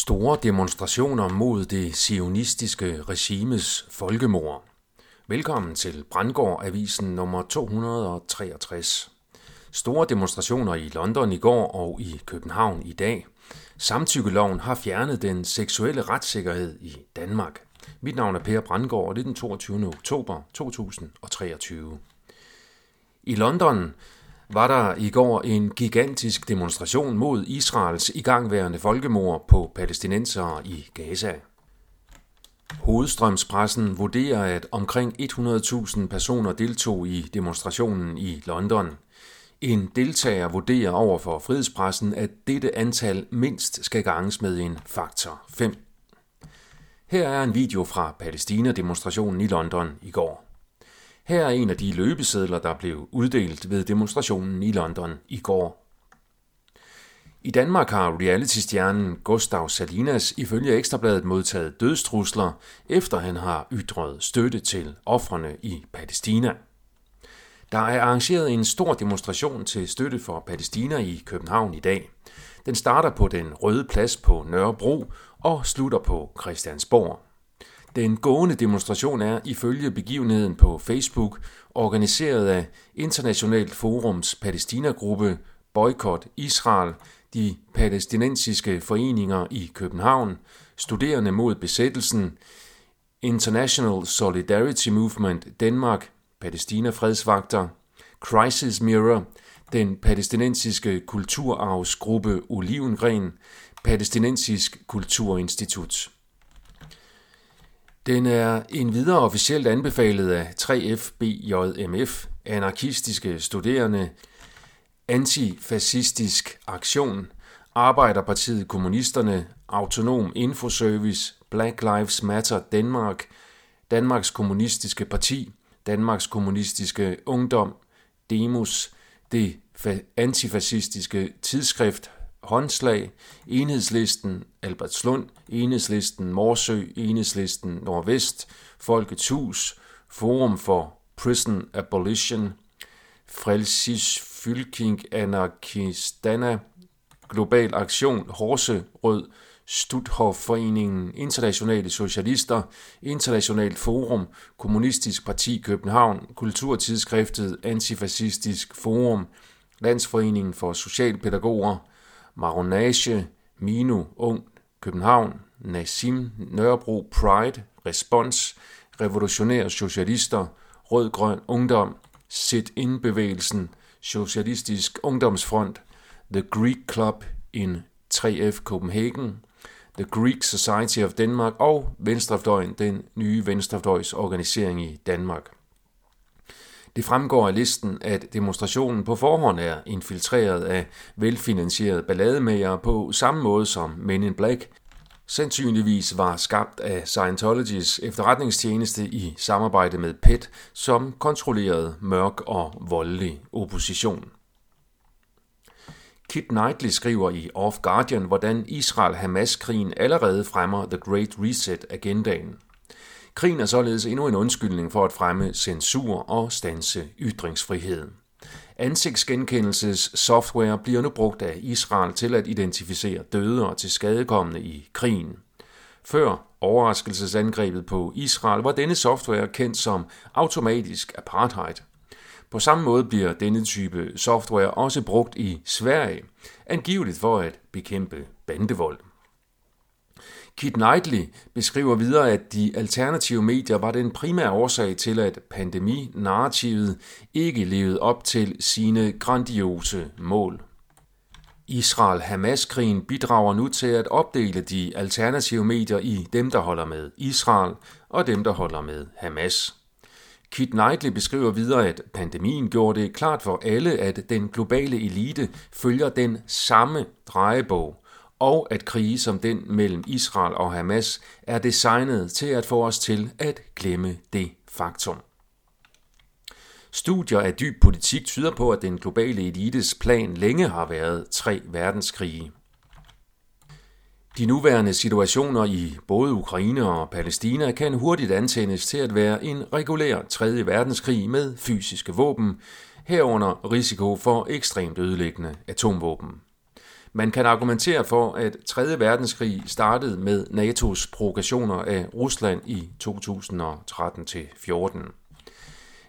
Store demonstrationer mod det sionistiske regimes folkemord. Velkommen til Brandgård Avisen nummer 263. Store demonstrationer i London i går og i København i dag. Samtykkeloven har fjernet den seksuelle retssikkerhed i Danmark. Mit navn er Per Brandgård, og det er den 22. oktober 2023. I London var der i går en gigantisk demonstration mod Israels igangværende folkemord på palæstinensere i Gaza. Hovedstrømspressen vurderer, at omkring 100.000 personer deltog i demonstrationen i London. En deltager vurderer over for frihedspressen, at dette antal mindst skal ganges med en faktor 5. Her er en video fra Palæstina-demonstrationen i London i går. Her er en af de løbesedler, der blev uddelt ved demonstrationen i London i går. I Danmark har reality-stjernen Gustav Salinas ifølge Ekstrabladet modtaget dødstrusler, efter han har ytret støtte til ofrene i Palæstina. Der er arrangeret en stor demonstration til støtte for Palæstina i København i dag. Den starter på den røde plads på Nørrebro og slutter på Christiansborg. Den gående demonstration er ifølge begivenheden på Facebook organiseret af Internationalt Forums Palæstinagruppe Boykot Israel, de palæstinensiske foreninger i København, Studerende mod besættelsen, International Solidarity Movement Danmark, Palæstina Fredsvagter, Crisis Mirror, den palæstinensiske kulturarvsgruppe Olivengren, Palæstinensisk Kulturinstitut. Den er en videre officielt anbefalet af 3FBJMF, anarkistiske studerende, antifascistisk aktion, Arbejderpartiet Kommunisterne, Autonom Infoservice, Black Lives Matter Danmark, Danmarks Kommunistiske Parti, Danmarks Kommunistiske Ungdom, Demos, det antifascistiske tidsskrift håndslag, enhedslisten Albertslund, enhedslisten Morsø, enhedslisten Nordvest, Folkets Hus, Forum for Prison Abolition, Frelsis Fylking Anarkistana, Global Aktion, Horse Rød, Studhofforeningen, Internationale Socialister, Internationalt Forum, Kommunistisk Parti København, Kulturtidsskriftet Antifascistisk Forum, Landsforeningen for Socialpædagoger, Maronage, Mino, Ung, København, Nasim, Nørrebro, Pride, Respons, Revolutionære Socialister, Rød-Grøn Ungdom, Sit-In-bevægelsen, Socialistisk Ungdomsfront, The Greek Club in 3F Copenhagen, The Greek Society of Denmark og Venstrefløjen, den nye Venstrefløjs organisering i Danmark. Det fremgår af listen, at demonstrationen på forhånd er infiltreret af velfinansierede ballademager på samme måde som Men in Black sandsynligvis var skabt af Scientologys efterretningstjeneste i samarbejde med PET, som kontrollerede mørk og voldelig opposition. Kit Knightley skriver i Off Guardian, hvordan Israel-Hamas-krigen allerede fremmer The Great Reset-agendaen. Krigen er således endnu en undskyldning for at fremme censur og stanse ytringsfriheden. Ansigtsgenkendelses software bliver nu brugt af Israel til at identificere døde og til skadekommende i krigen. Før overraskelsesangrebet på Israel var denne software kendt som automatisk apartheid. På samme måde bliver denne type software også brugt i Sverige, angiveligt for at bekæmpe bandevold. Kit Knightley beskriver videre, at de alternative medier var den primære årsag til, at pandeminarrativet ikke levede op til sine grandiose mål. Israel-Hamas-krigen bidrager nu til at opdele de alternative medier i dem, der holder med Israel og dem, der holder med Hamas. Kit Knightley beskriver videre, at pandemien gjorde det klart for alle, at den globale elite følger den samme drejebog, og at krige som den mellem Israel og Hamas er designet til at få os til at glemme det faktum. Studier af dyb politik tyder på, at den globale elites plan længe har været tre verdenskrige. De nuværende situationer i både Ukraine og Palæstina kan hurtigt antændes til at være en regulær 3. verdenskrig med fysiske våben, herunder risiko for ekstremt ødelæggende atomvåben. Man kan argumentere for, at 3. verdenskrig startede med NATO's provokationer af Rusland i 2013-14.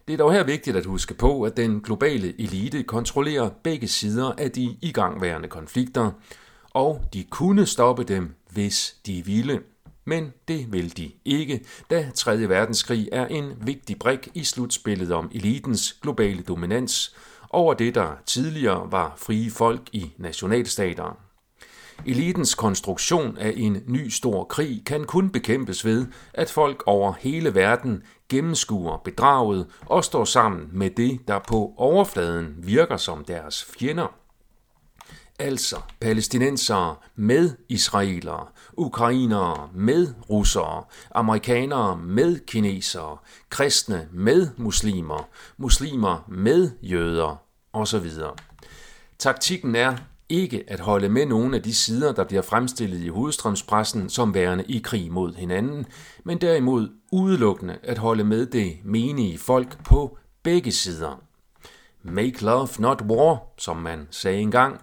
Det er dog her vigtigt at huske på, at den globale elite kontrollerer begge sider af de igangværende konflikter, og de kunne stoppe dem, hvis de ville. Men det vil de ikke, da 3. verdenskrig er en vigtig brik i slutspillet om elitens globale dominans over det, der tidligere var frie folk i nationalstater. Elitens konstruktion af en ny stor krig kan kun bekæmpes ved, at folk over hele verden gennemskuer bedraget og står sammen med det, der på overfladen virker som deres fjender. Altså palæstinensere med israelere, ukrainere med russere, amerikanere med kinesere, kristne med muslimer, muslimer med jøder osv. Taktikken er ikke at holde med nogle af de sider, der bliver fremstillet i hovedstrømspressen som værende i krig mod hinanden, men derimod udelukkende at holde med det menige folk på begge sider. Make love, not war, som man sagde engang.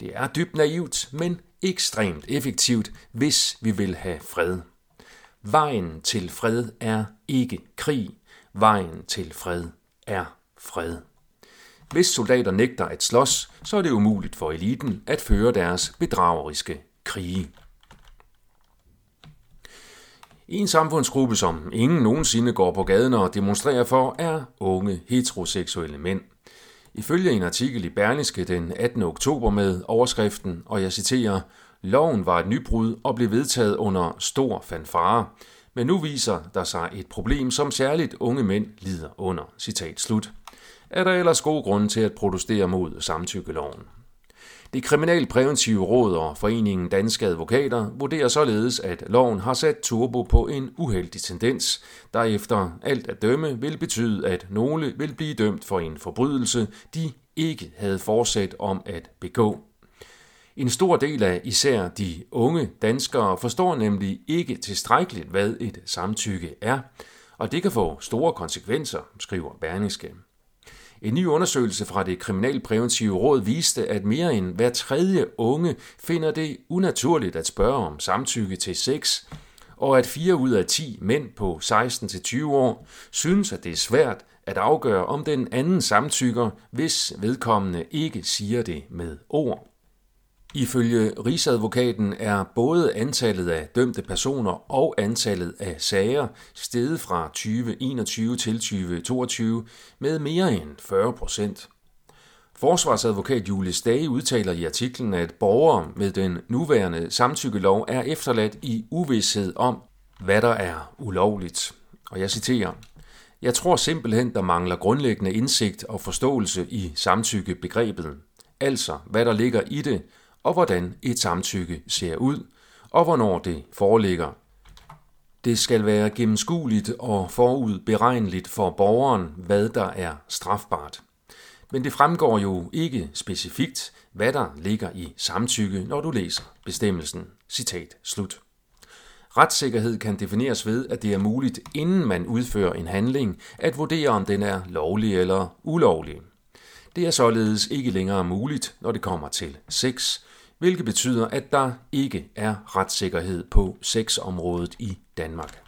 Det er dybt naivt, men ekstremt effektivt, hvis vi vil have fred. Vejen til fred er ikke krig. Vejen til fred er fred. Hvis soldater nægter at slås, så er det umuligt for eliten at føre deres bedrageriske krige. En samfundsgruppe, som ingen nogensinde går på gaden og demonstrerer for, er unge heteroseksuelle mænd. Ifølge en artikel i Berlingske den 18. oktober med overskriften, og jeg citerer, Loven var et nybrud og blev vedtaget under stor fanfare, men nu viser der sig et problem, som særligt unge mænd lider under. Citat slut er der ellers gode grunde til at protestere mod samtykkeloven. Det kriminalpræventive råd og Foreningen Danske Advokater vurderer således, at loven har sat turbo på en uheldig tendens, der efter alt at dømme vil betyde, at nogle vil blive dømt for en forbrydelse, de ikke havde forsæt om at begå. En stor del af især de unge danskere forstår nemlig ikke tilstrækkeligt, hvad et samtykke er, og det kan få store konsekvenser, skriver Berlingske. En ny undersøgelse fra det kriminalpræventive råd viste, at mere end hver tredje unge finder det unaturligt at spørge om samtykke til sex, og at 4 ud af 10 mænd på 16-20 år synes, at det er svært at afgøre, om den anden samtykker, hvis vedkommende ikke siger det med ord. Ifølge Rigsadvokaten er både antallet af dømte personer og antallet af sager steget fra 2021 til 2022 med mere end 40 procent. Forsvarsadvokat Julie Stage udtaler i artiklen, at borgere med den nuværende samtykkelov er efterladt i uvidshed om, hvad der er ulovligt. Og jeg citerer, Jeg tror simpelthen, der mangler grundlæggende indsigt og forståelse i samtykkebegrebet. Altså, hvad der ligger i det, og hvordan et samtykke ser ud, og hvornår det foreligger. Det skal være gennemskueligt og forudberegneligt for borgeren, hvad der er strafbart. Men det fremgår jo ikke specifikt, hvad der ligger i samtykke, når du læser bestemmelsen. Citat slut. Retssikkerhed kan defineres ved, at det er muligt, inden man udfører en handling, at vurdere, om den er lovlig eller ulovlig. Det er således ikke længere muligt, når det kommer til sex, hvilket betyder, at der ikke er retssikkerhed på sexområdet i Danmark.